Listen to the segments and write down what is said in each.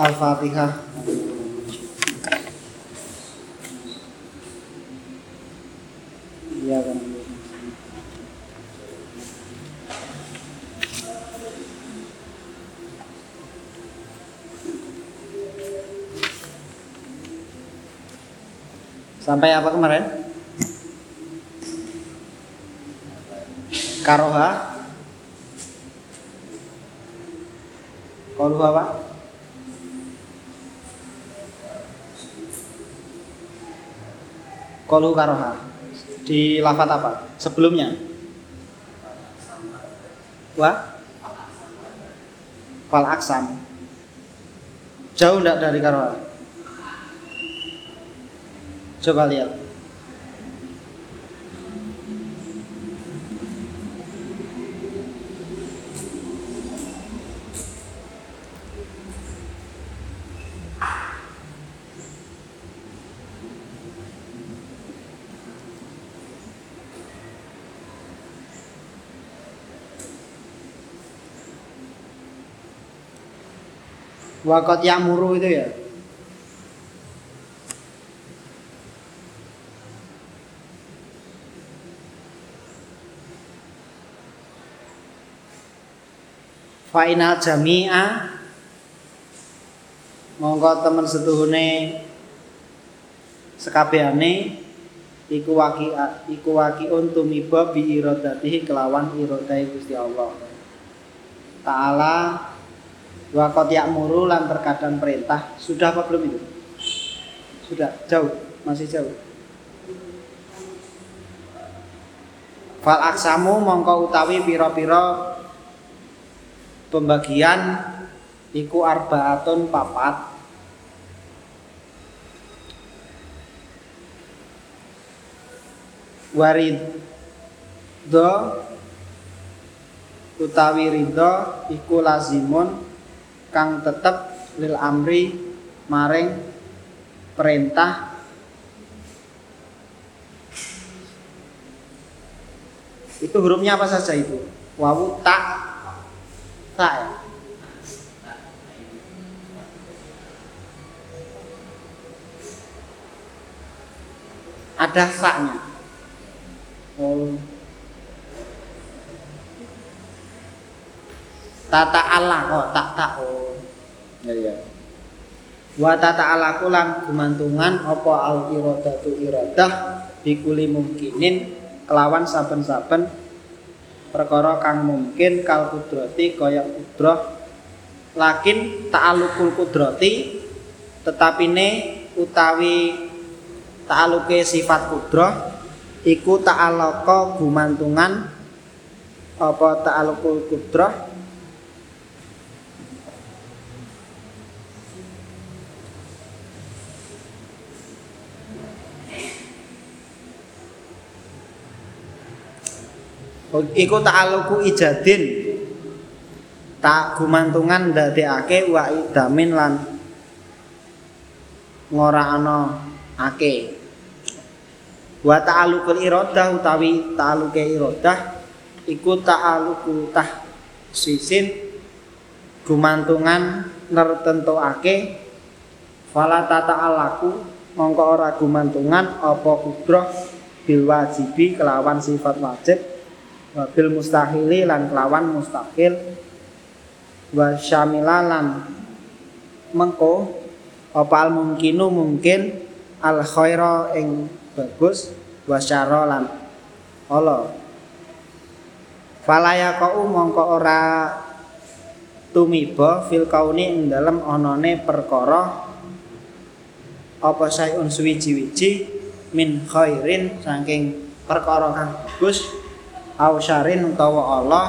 Al-Fatihah. Iya kan. Sampai apa kemarin? Karoha Karoha apa? Kolu karoha Di lafat apa? Sebelumnya Wah? Fal aksam Jauh enggak dari karoha? Coba lihat Wakot yamuru itu ya? Fainal jami'a Monggo temen setuhune sekabehane iku waki iku waki tumiba bi iradatihi kelawan iradai Gusti Allah. Ta'ala wa qad ya'muru lan terkadang perintah. Sudah apa belum itu? Sudah, jauh, masih jauh. Fal aksamu mongko utawi pira-pira pembagian iku arbaatun papat waridho utawi ridho iku lazimun kang tetep lil amri maring perintah. Itu hurufnya apa saja itu wawu tak tak ya? Ada saknya? Oh tata Allah kok tak tak. Oh ya ya wa tata Allah kulang gumantungan apa al iradatu iradah bikuli mungkinin kelawan saben-saben perkara kang mungkin kal kudrati kaya kudrah. Lakin ta'alukul kudrati tetapine utawi ta'aluke sifat kudrah iku ta'alaka gumantungan apa ta'alukul kudrah iku ta'aluku ijadin tak gumantungan ndadekake wa idamin lan ngora ana ake. Wa ta'alukul iradah utawi ta'aluke iradah iku ta'aluku tah sisin gumantungan nertentokake. Fala tata'alaku mongko ora gumantungan apa kudroh bil wajibi kelawan sifat wajib wabil mustahili lan kelawan mustahil wa syamilalan mengko apa al mungkinu mungkin al khaira ing bagus wa syara lan ala. Falaya kau mongko ora tumiba fil kauni ing dalem anane perkara apa sayun suwiji-wiji min khairin saking perkara kang bagus au syarin utawa Allah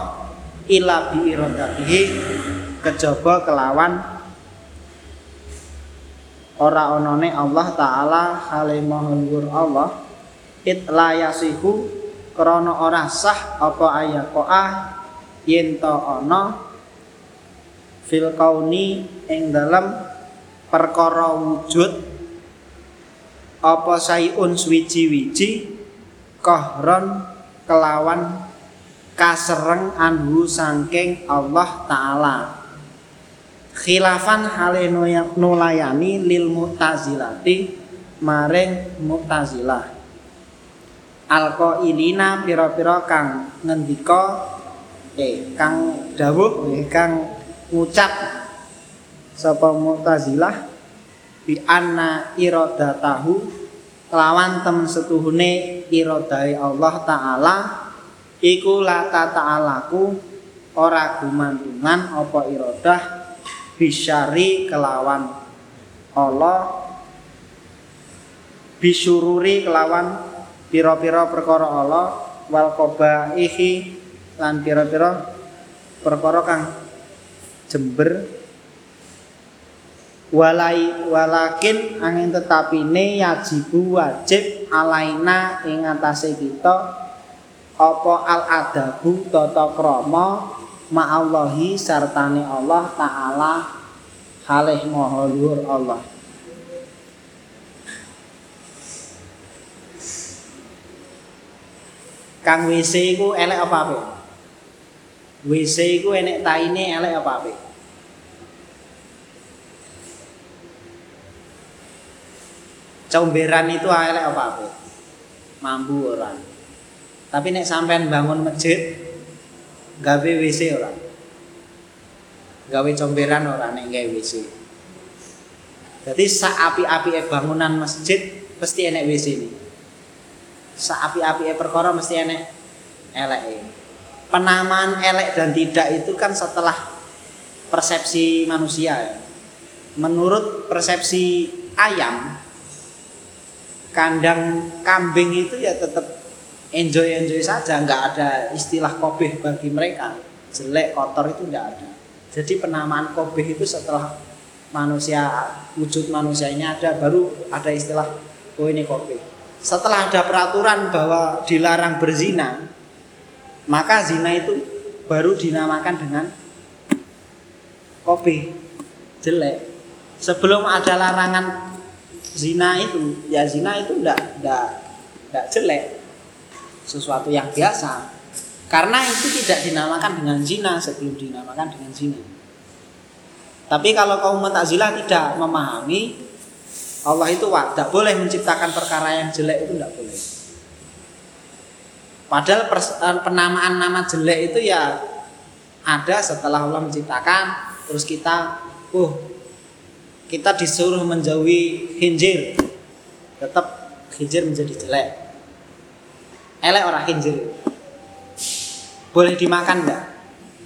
ila bi iradatihi kejaba kelawan ora onone Allah taala halimahul Allah it la yasihu krana ora sah apa ayaqa yen to ana fil kauni ing dalam perkara wujud apa sayun swiji-wiji kahron kelawan kasereng anhu sangking Allah Ta'ala. Khilafan hale nulayani lil mu'tazilati maring mu'tazilah. Alqa ilina pira-pira kang ngendika eh kang dawuh eh kang ngucap sapa mu'tazilah bi anna iradatahu lawan tem setuhune iradai Allah taala iku la ta'alaku ora gumantungan apa iradah bisyari kelawan Allah bisururi kelawan pira-pira perkara Allah wal qabaihi lan pira-pira perkara kang jember walai walakin angin tetapi ne yajibu wajib alaina ing atase kita apa al adabu tata krama ma'allahi sartane Allah taala halih maha luhur Allah Kang WC iku elek apa apik? WC iku enek taine elek apa apik? Comberan itu elek apa apa mampu orang tapi nek sampean bangun masjid gawe WC orang gawe comberan orang nek gawe WC jadi saapi-api bangunan masjid pasti enek WC ini. Saapi-api perkara mesti enek elek penamaan elek dan tidak itu kan setelah persepsi manusia menurut persepsi ayam kandang kambing itu ya tetap enjoy enjoy saja nggak ada istilah kobeh bagi mereka. Jelek kotor itu nggak ada. Jadi penamaan kobeh itu setelah manusia wujud manusianya ada baru ada istilah oh ini kobeh. Setelah ada peraturan bahwa dilarang berzina maka zina itu baru dinamakan dengan kobeh. Jelek. Sebelum ada larangan zina itu ya zina itu ndak ndak ndak jelek. Sesuatu yang biasa. Karena itu tidak dinamakan dengan zina sebelum dinamakan dengan zina. Tapi kalau kaum mutazilah tidak memahami Allah itu tidak boleh menciptakan perkara yang jelek itu tidak boleh. Padahal eh, penamaan nama jelek itu ya ada setelah Allah menciptakan terus kita oh kita disuruh menjauhi khinjir tetap khinjir menjadi jelek. Elek orang khinjir boleh dimakan enggak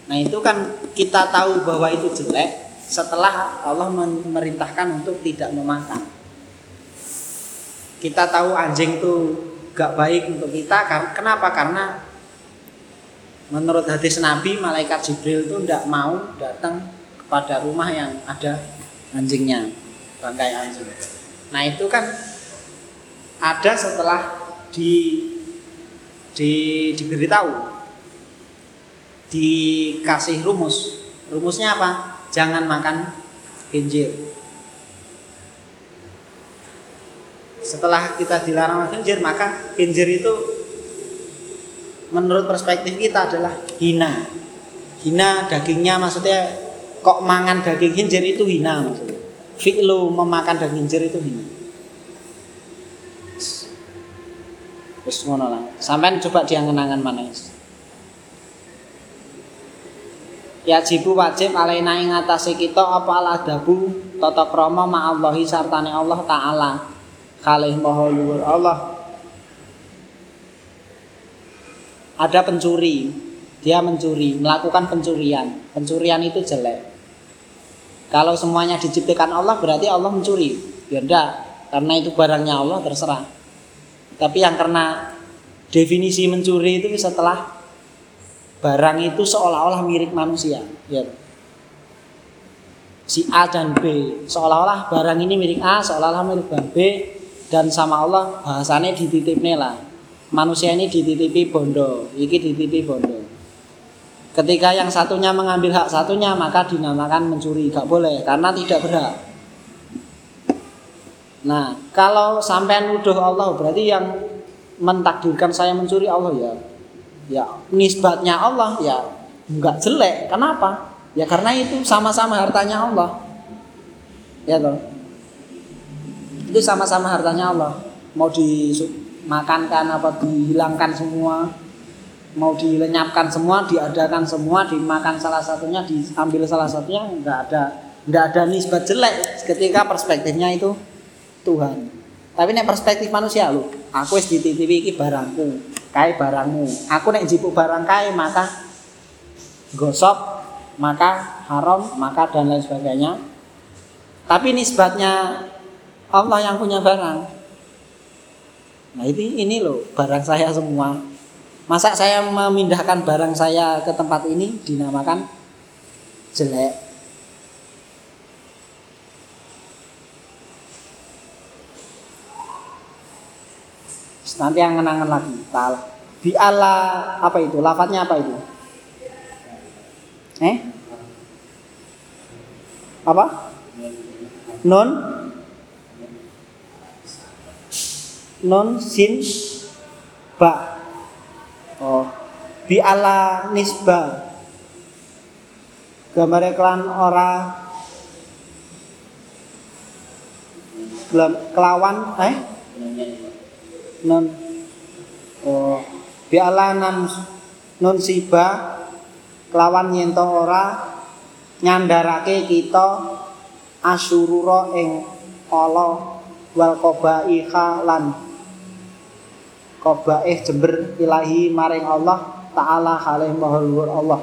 nah itu kan kita tahu bahwa itu jelek setelah Allah memerintahkan untuk tidak memakan. Kita tahu anjing itu gak baik untuk kita kenapa? Karena menurut hadis Nabi malaikat Jibril itu tidak mau datang kepada rumah yang ada anjingnya bangkai anjing. Nah itu kan ada setelah di di diberitahu dikasih rumus. Rumusnya apa? Jangan makan kinjir setelah kita dilarang makan kinjir maka kinjir itu menurut perspektif kita adalah hina. Hina dagingnya maksudnya kok mangan daging hinjir itu hina maksudnya. Fi'lu memakan daging hinjir itu hina. Wis ngono lah. Sampean coba diangen-angen mana Ya jibu wajib alaina ing atase kita apa adabu tata krama ma'allahi sartane Allah taala. Kalih maha luhur Allah. Ada pencuri, dia mencuri, melakukan pencurian. Pencurian itu jelek. Kalau semuanya diciptakan Allah berarti Allah mencuri. Ya enggak, karena itu barangnya Allah terserah. Tapi yang karena definisi mencuri itu setelah barang itu seolah-olah mirip manusia. Ya. Si A dan B seolah-olah barang ini milik A, seolah-olah milik B dan sama Allah bahasanya dititipnya lah. Manusia ini dititipi bondo, iki dititipi bondo. Ketika yang satunya mengambil hak satunya maka dinamakan mencuri, gak boleh karena tidak berhak. Nah, kalau sampai nuduh Allah berarti yang mentakdirkan saya mencuri Allah ya. Ya, nisbatnya Allah ya enggak jelek. Kenapa? Ya karena itu sama-sama hartanya Allah. Ya toh. Itu sama-sama hartanya Allah. Mau dimakankan apa dihilangkan semua, mau dilenyapkan semua, diadakan semua, dimakan salah satunya, diambil salah satunya, enggak ada enggak ada nisbat jelek ketika perspektifnya itu Tuhan. Tapi nek perspektif manusia lu, aku wis dititipi iki barangku, kae barangmu. Aku nek jipuk barang kae maka gosok, maka haram, maka dan lain sebagainya. Tapi nisbatnya Allah yang punya barang. Nah ini ini loh barang saya semua. Masa saya memindahkan barang saya ke tempat ini dinamakan jelek? nanti yang kenangan lagi di Allah apa itu? Lafadznya apa itu? Eh? Apa? Non non sin ba oh bi ala nisba gambar klan ora kelawan eh? Non. Oh bialanan non siba kelawan nyento ora nyandarake kita asyurura ing ala wal qabaiha lan qabaih jember ilahi maring Allah taala halih maha Allah.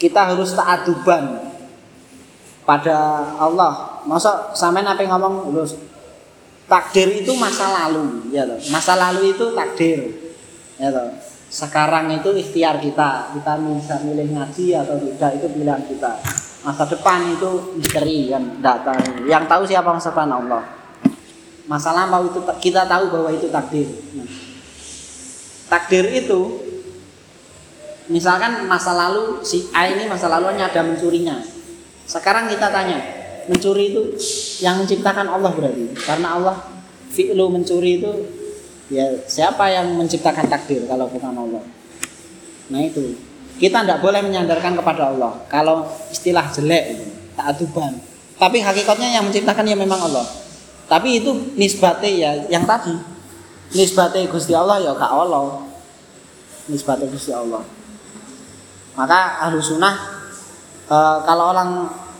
Kita harus taaduban pada Allah. Masa sampean apa ngomong lulus takdir itu masa lalu ya loh masa lalu itu takdir ya loh sekarang itu ikhtiar kita. Kita bisa milih ngaji atau tidak itu pilihan kita. Masa depan itu misteri kan datang. Yang tahu siapa masa depan? Allah masa lampau itu kita tahu bahwa itu takdir. Takdir itu misalkan masa lalu si A ini masa lalunya ada mencurinya. Sekarang kita tanya mencuri itu yang menciptakan Allah berarti? Karena Allah fi'lu mencuri itu ya siapa yang menciptakan takdir kalau bukan Allah? Nah itu kita tidak boleh menyandarkan kepada Allah kalau istilah jelek itu tak aduban. Tapi hakikatnya yang menciptakan ya memang Allah tapi itu nisbate ya yang tadi nisbate Gusti Allah ya gak Allah nisbate Gusti Allah maka ahlu sunnah e, kalau orang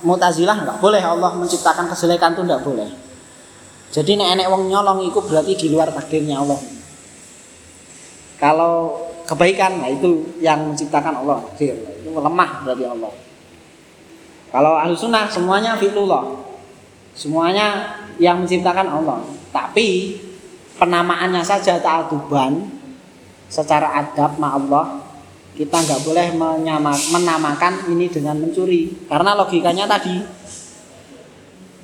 Mu'tazilah nggak boleh Allah menciptakan kejelekan itu nggak boleh. Jadi nek enek wong nyolong itu berarti di luar takdirnya Allah. Kalau kebaikan nah itu yang menciptakan Allah takdir. Itu lemah berarti Allah. Kalau ahlu sunnah semuanya fi'lullah. Semuanya yang menciptakan Allah. Tapi penamaannya saja ta'aduban secara adab ma Allah kita nggak boleh menyama, menamakan ini dengan mencuri. Karena logikanya tadi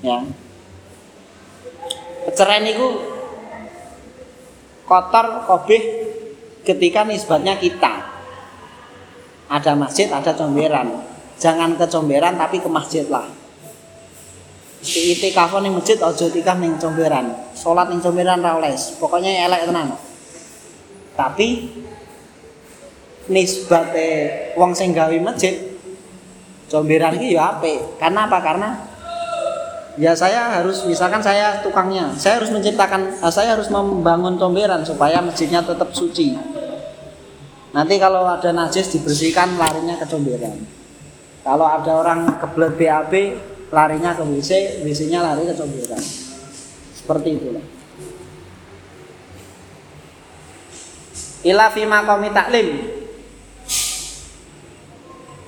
ya. Perceraian itu kotor kobih ketika nisbatnya kita. Ada masjid ada comberan. Jangan ke comberan tapi ke masjid lah itikaf ning masjid aja itikaf ning comberan salat ning comberan ra pokoknya elek tenan tapi nisbate wong sing gawe masjid comberan iki ya apik. Karena apa? Karena ya saya harus misalkan saya tukangnya, saya harus menciptakan eh, saya harus membangun comberan supaya masjidnya tetap suci. Nanti kalau ada najis dibersihkan larinya ke comberan. Kalau ada orang kebelet BAB larinya ke WC, WC-nya lari ke comberan. Seperti itulah. Ila fi maqami taklim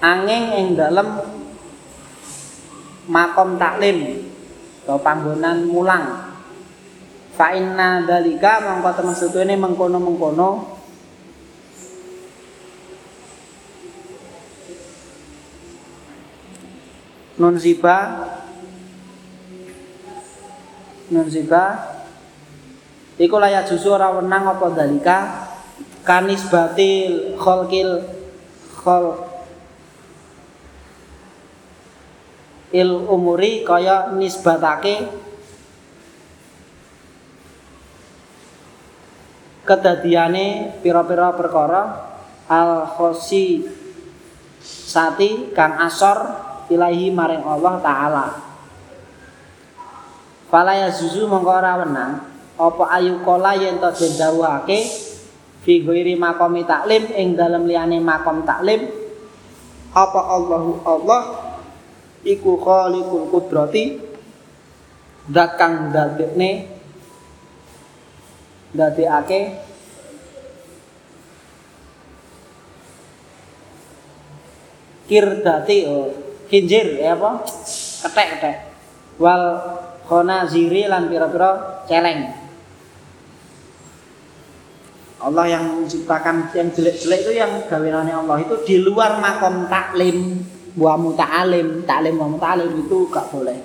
angin ing dalam makom taklim atau panggonan mulang fa inna dalika mongko temen ini mengkono-mengkono nun siba nun siba iku layak jusu ora wenang apa dalika kanis batil kholkil khol il umuri kaya nisbatake kedadiane pira-pira perkara. Al khosi sati kang asor ilahi maring Allah taala. Fala ya zuzu mongko ora wenang apa ayu kala yen to den dawuhake fi ghairi maqami taklim ing dalem liyane makom taklim. Apa Allahu Allah? Iku khaliqul qudrati. Zat kang dadekne dadekake kirdati oh kinjir ya apa? Ketek ketek. Wal khona ziri lan pira-pira celeng. Allah yang menciptakan yang jelek-jelek itu yang gaweannya Allah itu di luar makom taklim wa muta'alim. Taklim wa muta'alim itu gak boleh.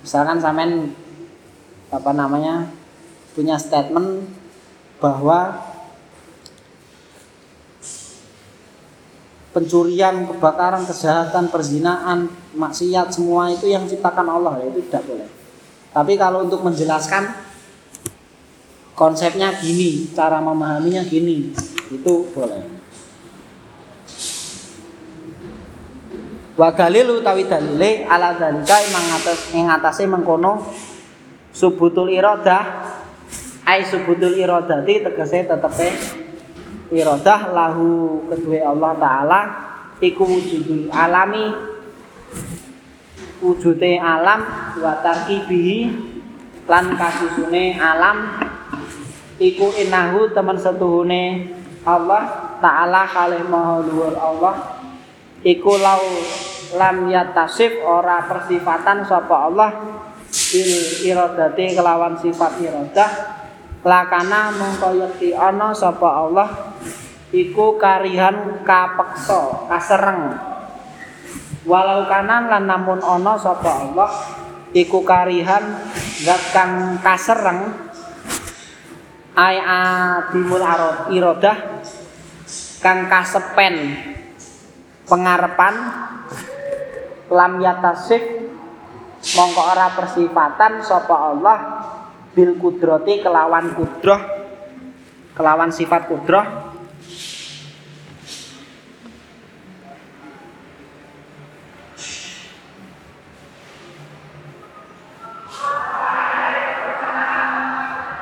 Misalkan sampean apa namanya punya statement bahwa pencurian, kebakaran, kejahatan, perzinaan, maksiat semua itu yang ciptakan Allah ya itu tidak boleh. Tapi kalau untuk menjelaskan konsepnya gini, cara memahaminya gini, itu boleh. Wa dalilu utawi dalile ala dalika ing atas ing atase mengkono subutul iradah ai subutul iradati tegese tetepe iradah lahu kedua Allah taala iku wujudul alami wujude alam wa tarkibihi lan kasusune alam iku inahu teman setuhune Allah taala kalih maha luhur Allah iku lau lam yatasif ora persifatan sapa Allah bil iradati kelawan sifat iradah lakana mongko yekti ana sapa Allah iku karihan kapeksa kasereng. Walau kanan lan namun ana sapa Allah iku karihan zat kang kasereng. Ai adimul arad iradah kang kasepen pengarepan lam yatasif mongko ora persifatan sapa Allah bil kudrati kelawan kudroh kelawan sifat kudroh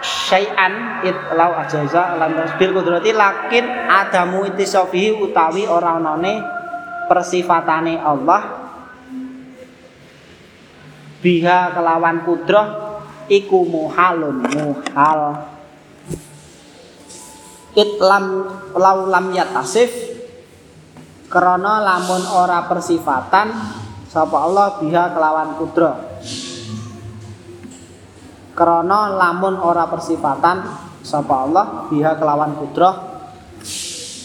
syai'an itlau ajaza lan bil kudrati lakin adamu itisofihi utawi ora onone persifatane Allah. Biha kelawan kudroh iku muhalun muhal. Itlam lau lam yatasif krana lamun ora persifatan sapa Allah biha kelawan kudro krana lamun ora persifatan sapa Allah biha kelawan kudro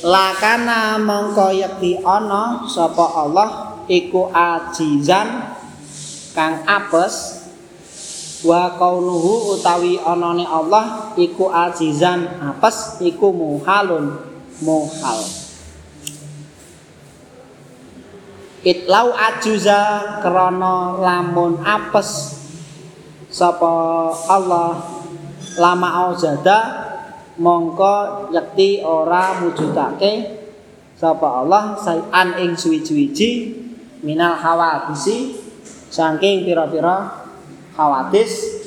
lakana mongko yakti ana sapa Allah iku ajizan kang apes wa kaunuhu utawi anane Allah iku azizan apes iku muhalun muhal. Itlau ajuza krana lamun apes sapa Allah lama auzada mongko yakti ora mujudake sapa Allah sayan ing suwi-wiji minal hawadisi saking pira-pira khawatis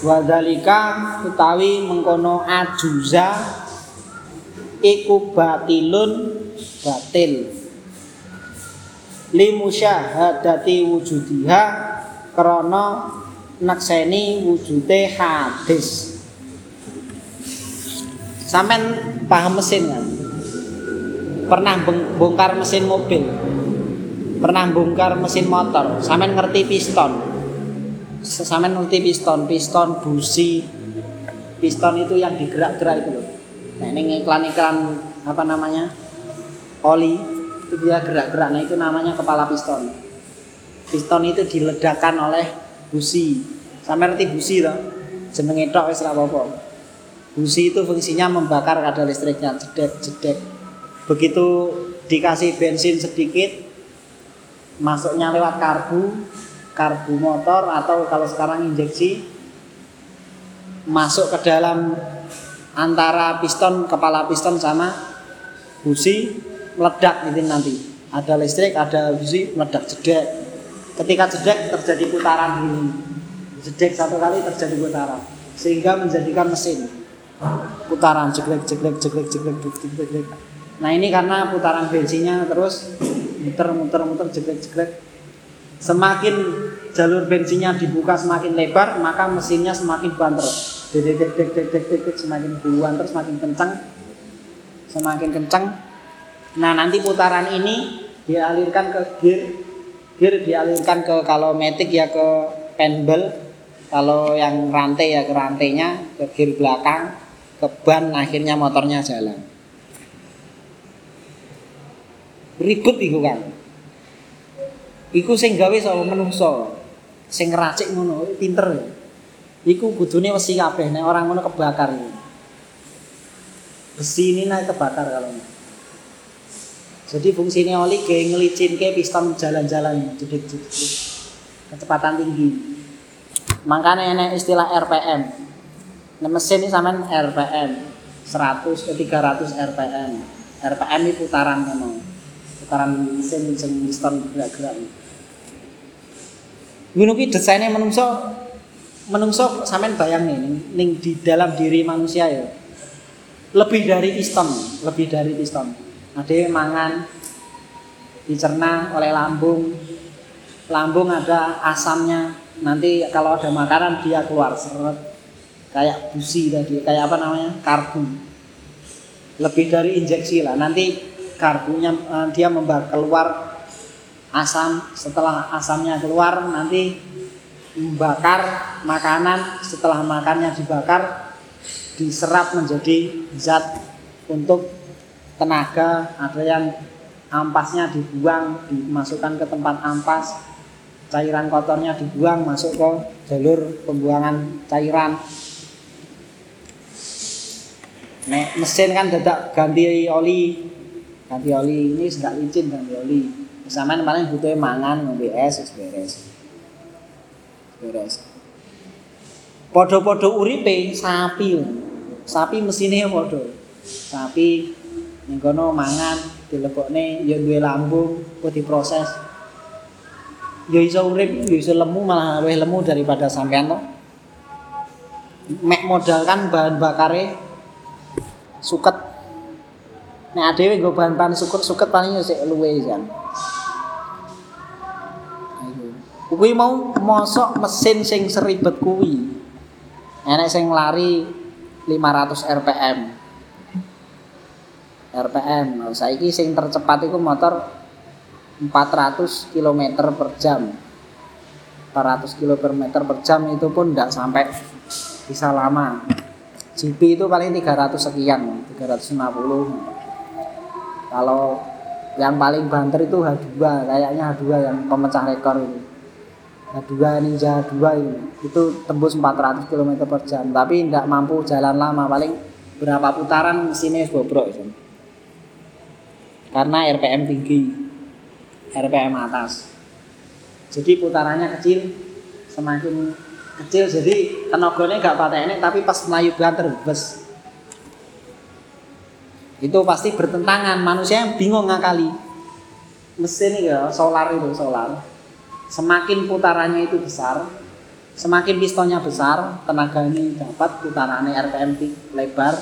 wadalika utawi mengkono ajuza iku batilun batil. Limusyahadati wujudiha krana nakseni wujude hadis. Sampean paham mesin kan? Pernah bongkar mesin mobil? Pernah bongkar mesin motor? Sampean ngerti piston sesamen multi piston, piston busi. Piston itu yang digerak-gerak itu loh. Nah, ini iklan-iklan apa namanya? Oli itu dia gerak-gerak. Nah, itu namanya kepala piston. Piston itu diledakkan oleh busi. Sampai ngerti busi loh. Jenenge tok wis apa-apa. Busi itu fungsinya membakar kadar listriknya, jedek-jedek. Begitu dikasih bensin sedikit, masuknya lewat karbu, karbu motor atau kalau sekarang injeksi masuk ke dalam antara piston kepala piston sama busi meledak itu nanti. Ada listrik, ada besi meledak jedek. Ketika jedek terjadi putaran ini. Jedek satu kali terjadi putaran sehingga menjadikan mesin putaran jeglek jeglek jeglek jeglek jeglek jeglek. Nah ini karena putaran bensinnya terus muter muter muter jeglek jeglek. Semakin jalur bensinnya dibuka semakin lebar, maka mesinnya semakin banter. Semakin banter, semakin kencang, semakin kencang. Nah nanti putaran ini dialirkan ke gear, gear dialirkan ke kalau metik ya ke pendel, kalau yang rantai ya ke rantainya, ke gear belakang, ke ban akhirnya motornya jalan ribet iku kan iku sing gawe sapa menungso sing ngeracik ngono pinter. Iku kudune wesi kabeh nek orang ngono kebakar iku besi ini naik kebakar kalau jadi fungsinya oli kayak ngelicin kayak piston jalan-jalan jedek-jedek kecepatan tinggi. Makanya ini istilah RPM Nah, mesin ini sama RPM 100 ke 300 RPM. RPM ini putaran ngono. Putaran mesin sing piston gerak-gerak. Ngono ki desainnya menungso menungso sampean bayang nih ning di dalam diri manusia ya. Lebih dari piston, lebih dari piston. Ada mangan dicerna oleh lambung. Lambung ada asamnya. Nanti kalau ada makanan dia keluar seret kayak busi tadi, kayak apa namanya? karbu. Lebih dari injeksi lah. Nanti karbunya uh, dia membakar keluar asam, setelah asamnya keluar nanti membakar makanan, setelah makannya dibakar diserap menjadi zat untuk tenaga, ada yang ampasnya dibuang, dimasukkan ke tempat ampas, cairan kotornya dibuang masuk ke jalur pembuangan cairan. Mesin kan dadak ganti oli. Ganti oli ini sudah licin ganti oli. Sampeyan paling butuh mangan ngombe es beres. Beres. Podo-podo uripe sapi. Sapi mesine podo. Sapi ning kono mangan dilebokne ya duwe lambung kok diproses. Ya iso urip, ya iso lemu malah luwih lemu daripada sampean to. Mek modal kan bahan bakare suket nek dhewe nggo bahan-bahan suket-suket paling sik luwe jan. Kuwi mau mosok mesin sing seribet kuwi. Enek sing lari 500 rpm rpm saiki sing tercepat iku motor 400 km per jam. 400 km per jam itu pun tidak sampai bisa lama. GP itu paling 300 sekian 350 kalau yang paling banter itu H2 kayaknya H2 yang pemecah rekor itu H2 Ninja H2 ini. Itu tembus 400 km per jam tapi tidak mampu jalan lama. Paling berapa putaran mesinnya bobrok itu karena RPM tinggi RPM atas. Jadi putarannya kecil semakin kecil. Jadi tenaganya gak patek tapi pas melayu banter bes itu pasti bertentangan. Manusia yang bingung ngakali. Mesin ini ya solar itu solar. Semakin putarannya itu besar semakin pistonnya besar tenaga ini dapat putarannya RPM lebar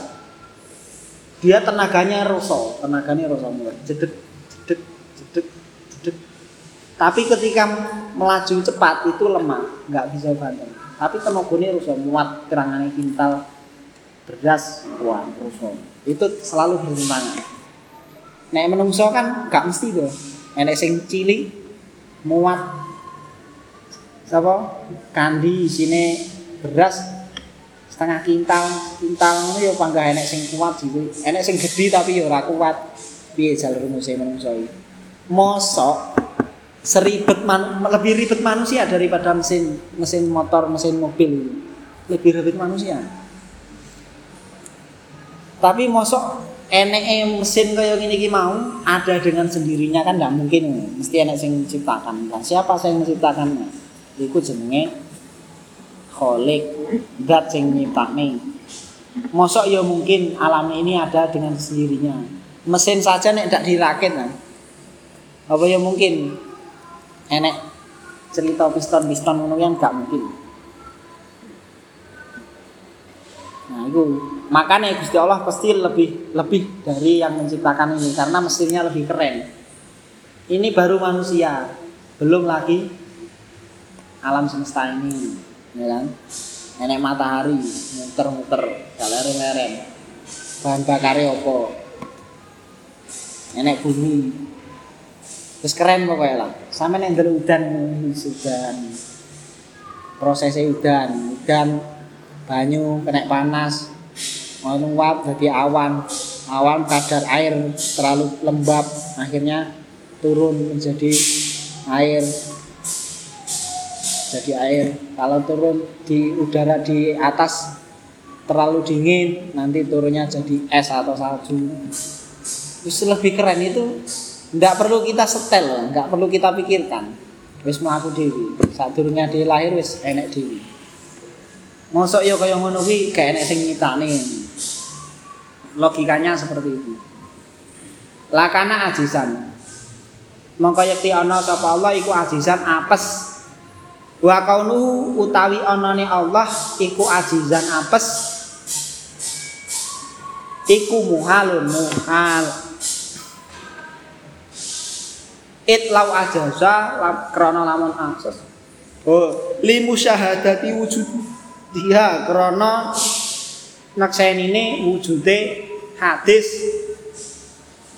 dia tenaganya rosso tenaganya rosso mulai. Jedek jedek jedek jedek. Tapi ketika melaju cepat itu lemah nggak bisa banter tapi tenagane rusak muat kerangane kintal beras kuat rusak itu selalu bertentangan. Nek menungso kan gak mesti tuh. Enek sing cilik muat. Sapa kandi sini beras setengah kintal. Kintal ngono ya panggah enek sing kuat sih enek sing gede tapi ya ora kuat. Piye jalur musim menungso mosok seribet man, lebih ribet manusia daripada mesin mesin motor mesin mobil. Lebih ribet manusia tapi mosok enek mesin kayak gini gini mau ada dengan sendirinya kan nggak mungkin. Mesti enek sing menciptakan. Nah, siapa yang menciptakannya itu jenenge kholik dat sing nyiptakne mosok ya mungkin alam ini ada dengan sendirinya. Mesin saja nek ndak dirakit kan. Apa ya mungkin? Enek cerita piston-piston ngono yang gak mungkin. Nah, itu makanya Gusti Allah pasti lebih lebih dari yang menciptakan ini karena mesinnya lebih keren. Ini baru manusia, belum lagi alam semesta ini, ya kan? Nenek matahari muter-muter, galeren-leren. Bahan bakarnya opo? Nenek bumi. Terus keren pokoknya lah. Sampai yang udan, udan. Prosesnya udan, udan banyu kena panas menguap jadi awan. Awan kadar air terlalu lembab akhirnya turun menjadi air. Jadi air. Kalau turun di udara di atas terlalu dingin nanti turunnya jadi es atau salju. Terus lebih keren itu tidak perlu kita setel nggak perlu kita pikirkan. Wis melaku dewi saat turunnya di lahir wis enek dewi Mosok ya kaya ngono kuwi gak enek sing nyitani. Logikanya seperti itu. Lakana ajisan. Mongko yekti ana sapa Allah iku ajisan apes. Wa kaunu utawi anane Allah iku ajizan apes. Iku muhalun muhal. It lau ajaza krana lamun akses. Oh, limu syahadati wujud dia krana ini wujude hadis.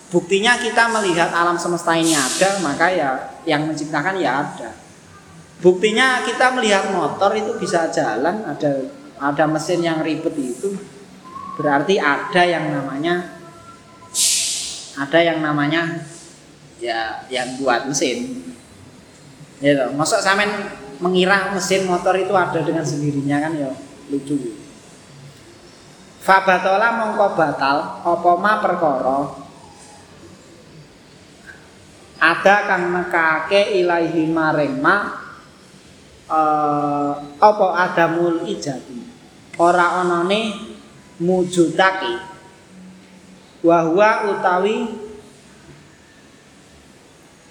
Buktinya kita melihat alam semesta ini ada maka ya yang menciptakan ya ada. Buktinya kita melihat motor itu bisa jalan ada ada mesin yang ribet itu berarti ada yang namanya ada yang namanya ya yang buat mesin. Gitu masa sampean mengira mesin motor itu ada dengan sendirinya kan ya lucu. Fabatola mongko batal apa ma perkara? Ada kang nekake ilahi maring ma uh, apa adamul ijati? Ora anane mujudake. Wa utawi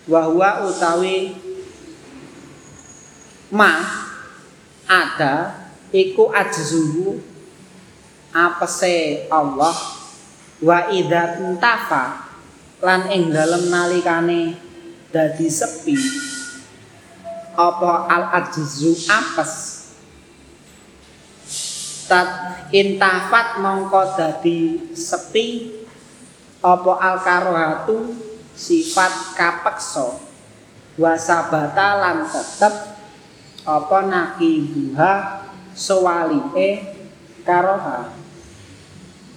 wa utawi ma ada iku ajzuhu apese Allah? Wa idza tafa lan ing dalem nalikane dadi sepi. Apa al ajzu apes? Tat intafat mongko dadi sepi. Apa al karohatu sifat kapeksa. Wasabata lan tetep. Apa nakibuha sewalike karoha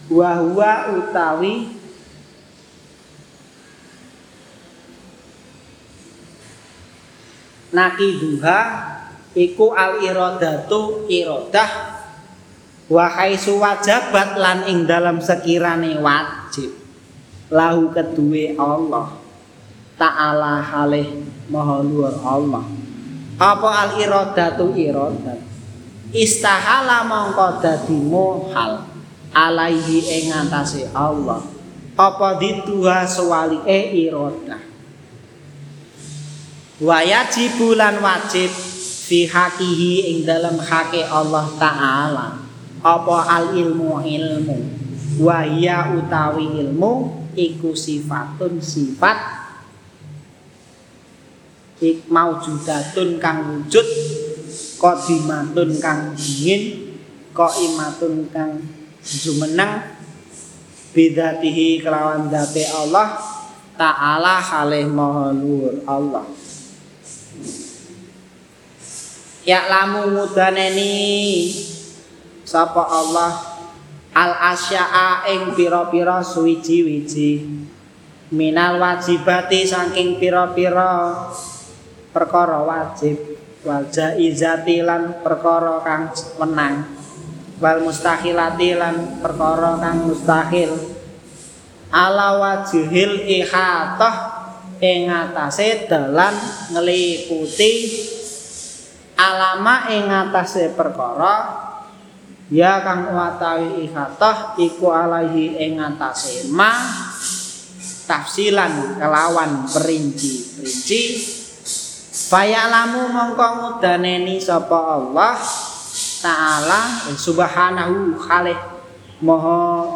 wa utawi nakibuha iku al iradatu iradah. Wa haitsu wajabat lan ing dalam sekirane wajib lahu keduwe Allah ta'ala halih maha luar Allah. Apa al iradatu iradat istahala mongko dadi mohal alaihi ing ngatasé Allah. Apa dituha sewalike iradah wa yajibu lan wajib fi hakihi ing dalam hake Allah taala. Apa al ilmu ilmu? Wa utawi ilmu iku sifatun sifat ik maujudatun kang wujud qadimatun kang dingin qaimatun kang jumeneng bidatihi kelawan date Allah taala halih maha Allah. Ya lamu mudaneni sapa Allah? Al asya'a ing pira-pira suwiji-wiji. Minal wajibati saking pira-pira perkara wajib. Wal jaizati lan perkara kang menang wal mustahilati lan perkara kang mustahil. Ala wajhil ihatah ing atase dalan ngliputi alama ing atase perkara. Ya kang utawi ihatah iku alaihi ing atase ma tafsilan kelawan perinci-perinci. Fayalamu mongko ngudaneni sapa Allah taala subhanahu khalih. Maha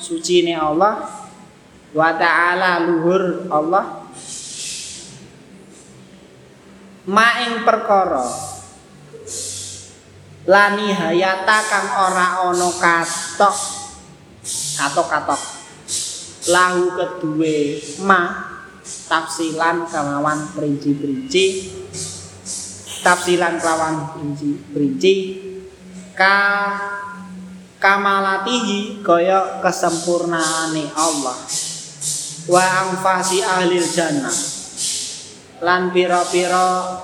suci ne Allah. Wa taala luhur Allah. Maing perkara. Lani hayata kang ora ana katok. Katok-katok. Lahu kedue ma. Tafsilan kelawan perinci-perinci. Tafsilan kelawan perinci-perinci ka kamalatihi kaya kesempurnaane Allah. Wa angfasi ahli jannah. Lan pira-pira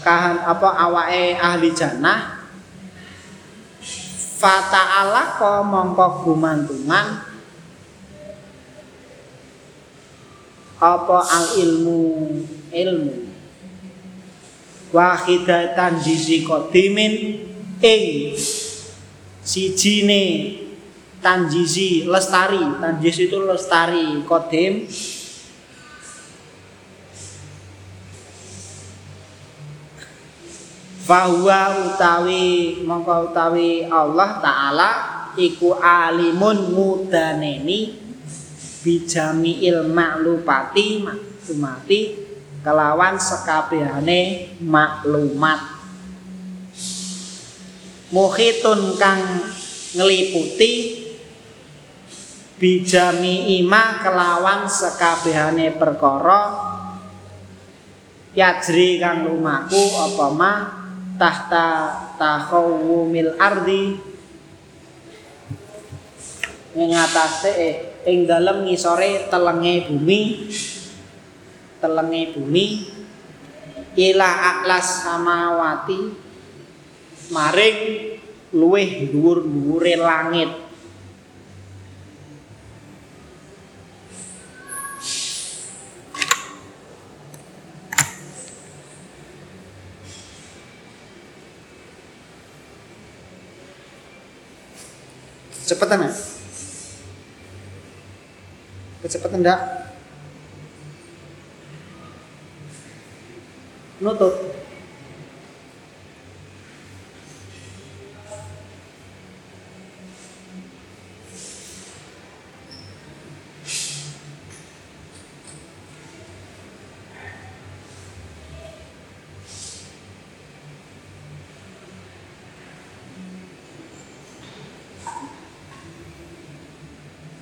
kahan apa awake ahli jannah. Fata'ala ko mongko gumantungan. Apa al ilmu ilmu wahidatan jisi kodimin ing sijine tanjisi lestari. Tanjisi itu lestari kodim Fahuwa utawi mongko utawi Allah Ta'ala Iku alimun mudaneni Bijami ilmaklupati Maklumati Kelawan sekabehane maklumat. Muhitun kang ngeliputi Bijami ima kelawan sekabehane perkara Yajri kang lumaku apa mah tahta tahawumil ardi. Ing atase eh, ing dalem ngisore telenge bumi telenge bumi ila aklas samawati maring luweh dhuwur-dhuwure langit Cepetan ya? Kecepatan enggak? Nutup.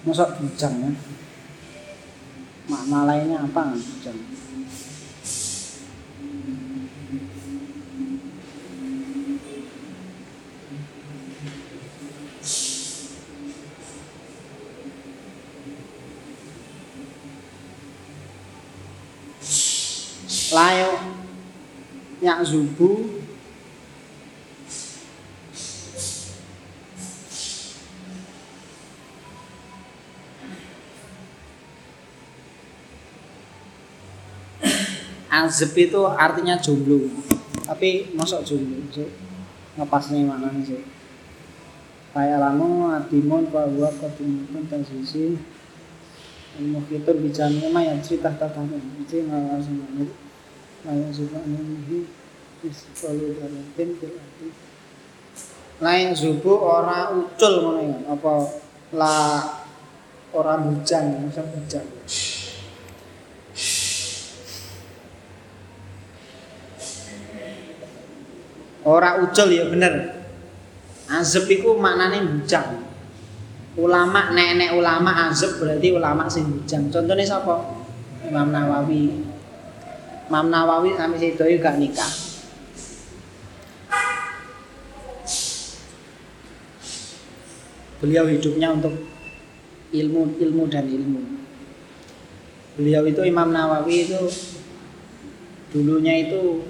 Masa bujang ya? Makna lainnya apa bujang? Layo Yak Zubu Azeb itu artinya jomblo. Tapi masuk jomblo so, Ngepasnya mana sih. Kayak lamu adimun bahwa ketimukun tasisi Ilmu fitur bijamnya mah yang cerita tatanya Itu ngalah semuanya Layak subuh ora ucul mana ya Apa la orang bujang Masa bujang Ora ucul ya bener. Azeb iku maknane bujang. Ulama nek-nek ulama azeb berarti ulama sing bujang. Contohnya sapa? Imam Nawawi. Imam Nawawi sampai situ gak nikah. Beliau hidupnya untuk ilmu ilmu dan ilmu. Beliau itu Imam Nawawi itu dulunya itu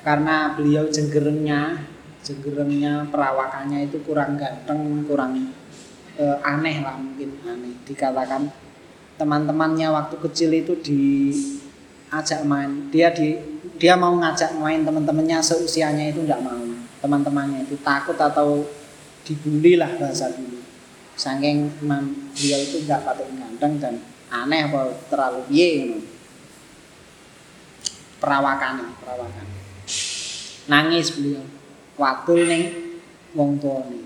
karena beliau jenggerengnya jenggerengnya perawakannya itu kurang ganteng kurang e, aneh lah mungkin aneh dikatakan teman-temannya waktu kecil itu diajak main. Dia di dia mau ngajak main teman-temannya seusianya itu tidak mau. Teman-temannya itu takut atau dibully lah bahasa dulu. Saking imam beliau itu nggak pakai ganteng dan aneh apa terlalu piye ngono. Perawakan perawakan nangis beliau. Waktu ning wong tuane.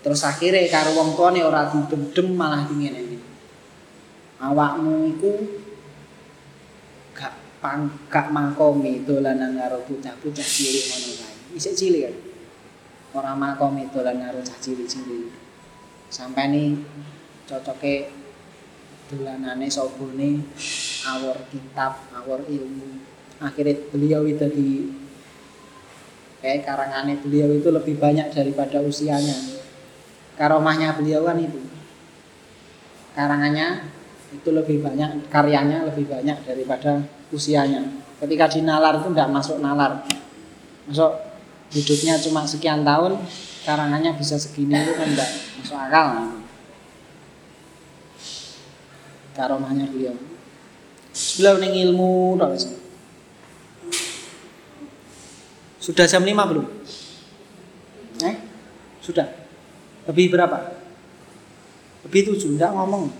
Terus akhirnya karo wong tuane ora didem malah dingin ini awakmu iku gak pang gak mangkomi dolanan karo bocah-bocah cilik ngono kae. Isih cilik kan? Ora mangkomi dolan karo cah cilik-cilik. Sampai nih cocoknya dolanane sobone awor kitab awor ilmu. Akhirnya beliau itu di kayak karangannya beliau itu lebih banyak daripada usianya. Karomahnya beliau kan itu. Karangannya itu lebih banyak karyanya lebih banyak daripada usianya ketika di nalar itu tidak masuk nalar masuk hidupnya cuma sekian tahun karangannya bisa segini itu kan tidak masuk akal karomahnya beliau beliau ning ilmu Sudah jam 5 belum? Eh? Sudah. Lebih berapa? Lebih 7, enggak ngomong.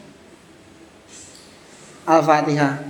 Al-Fatihah.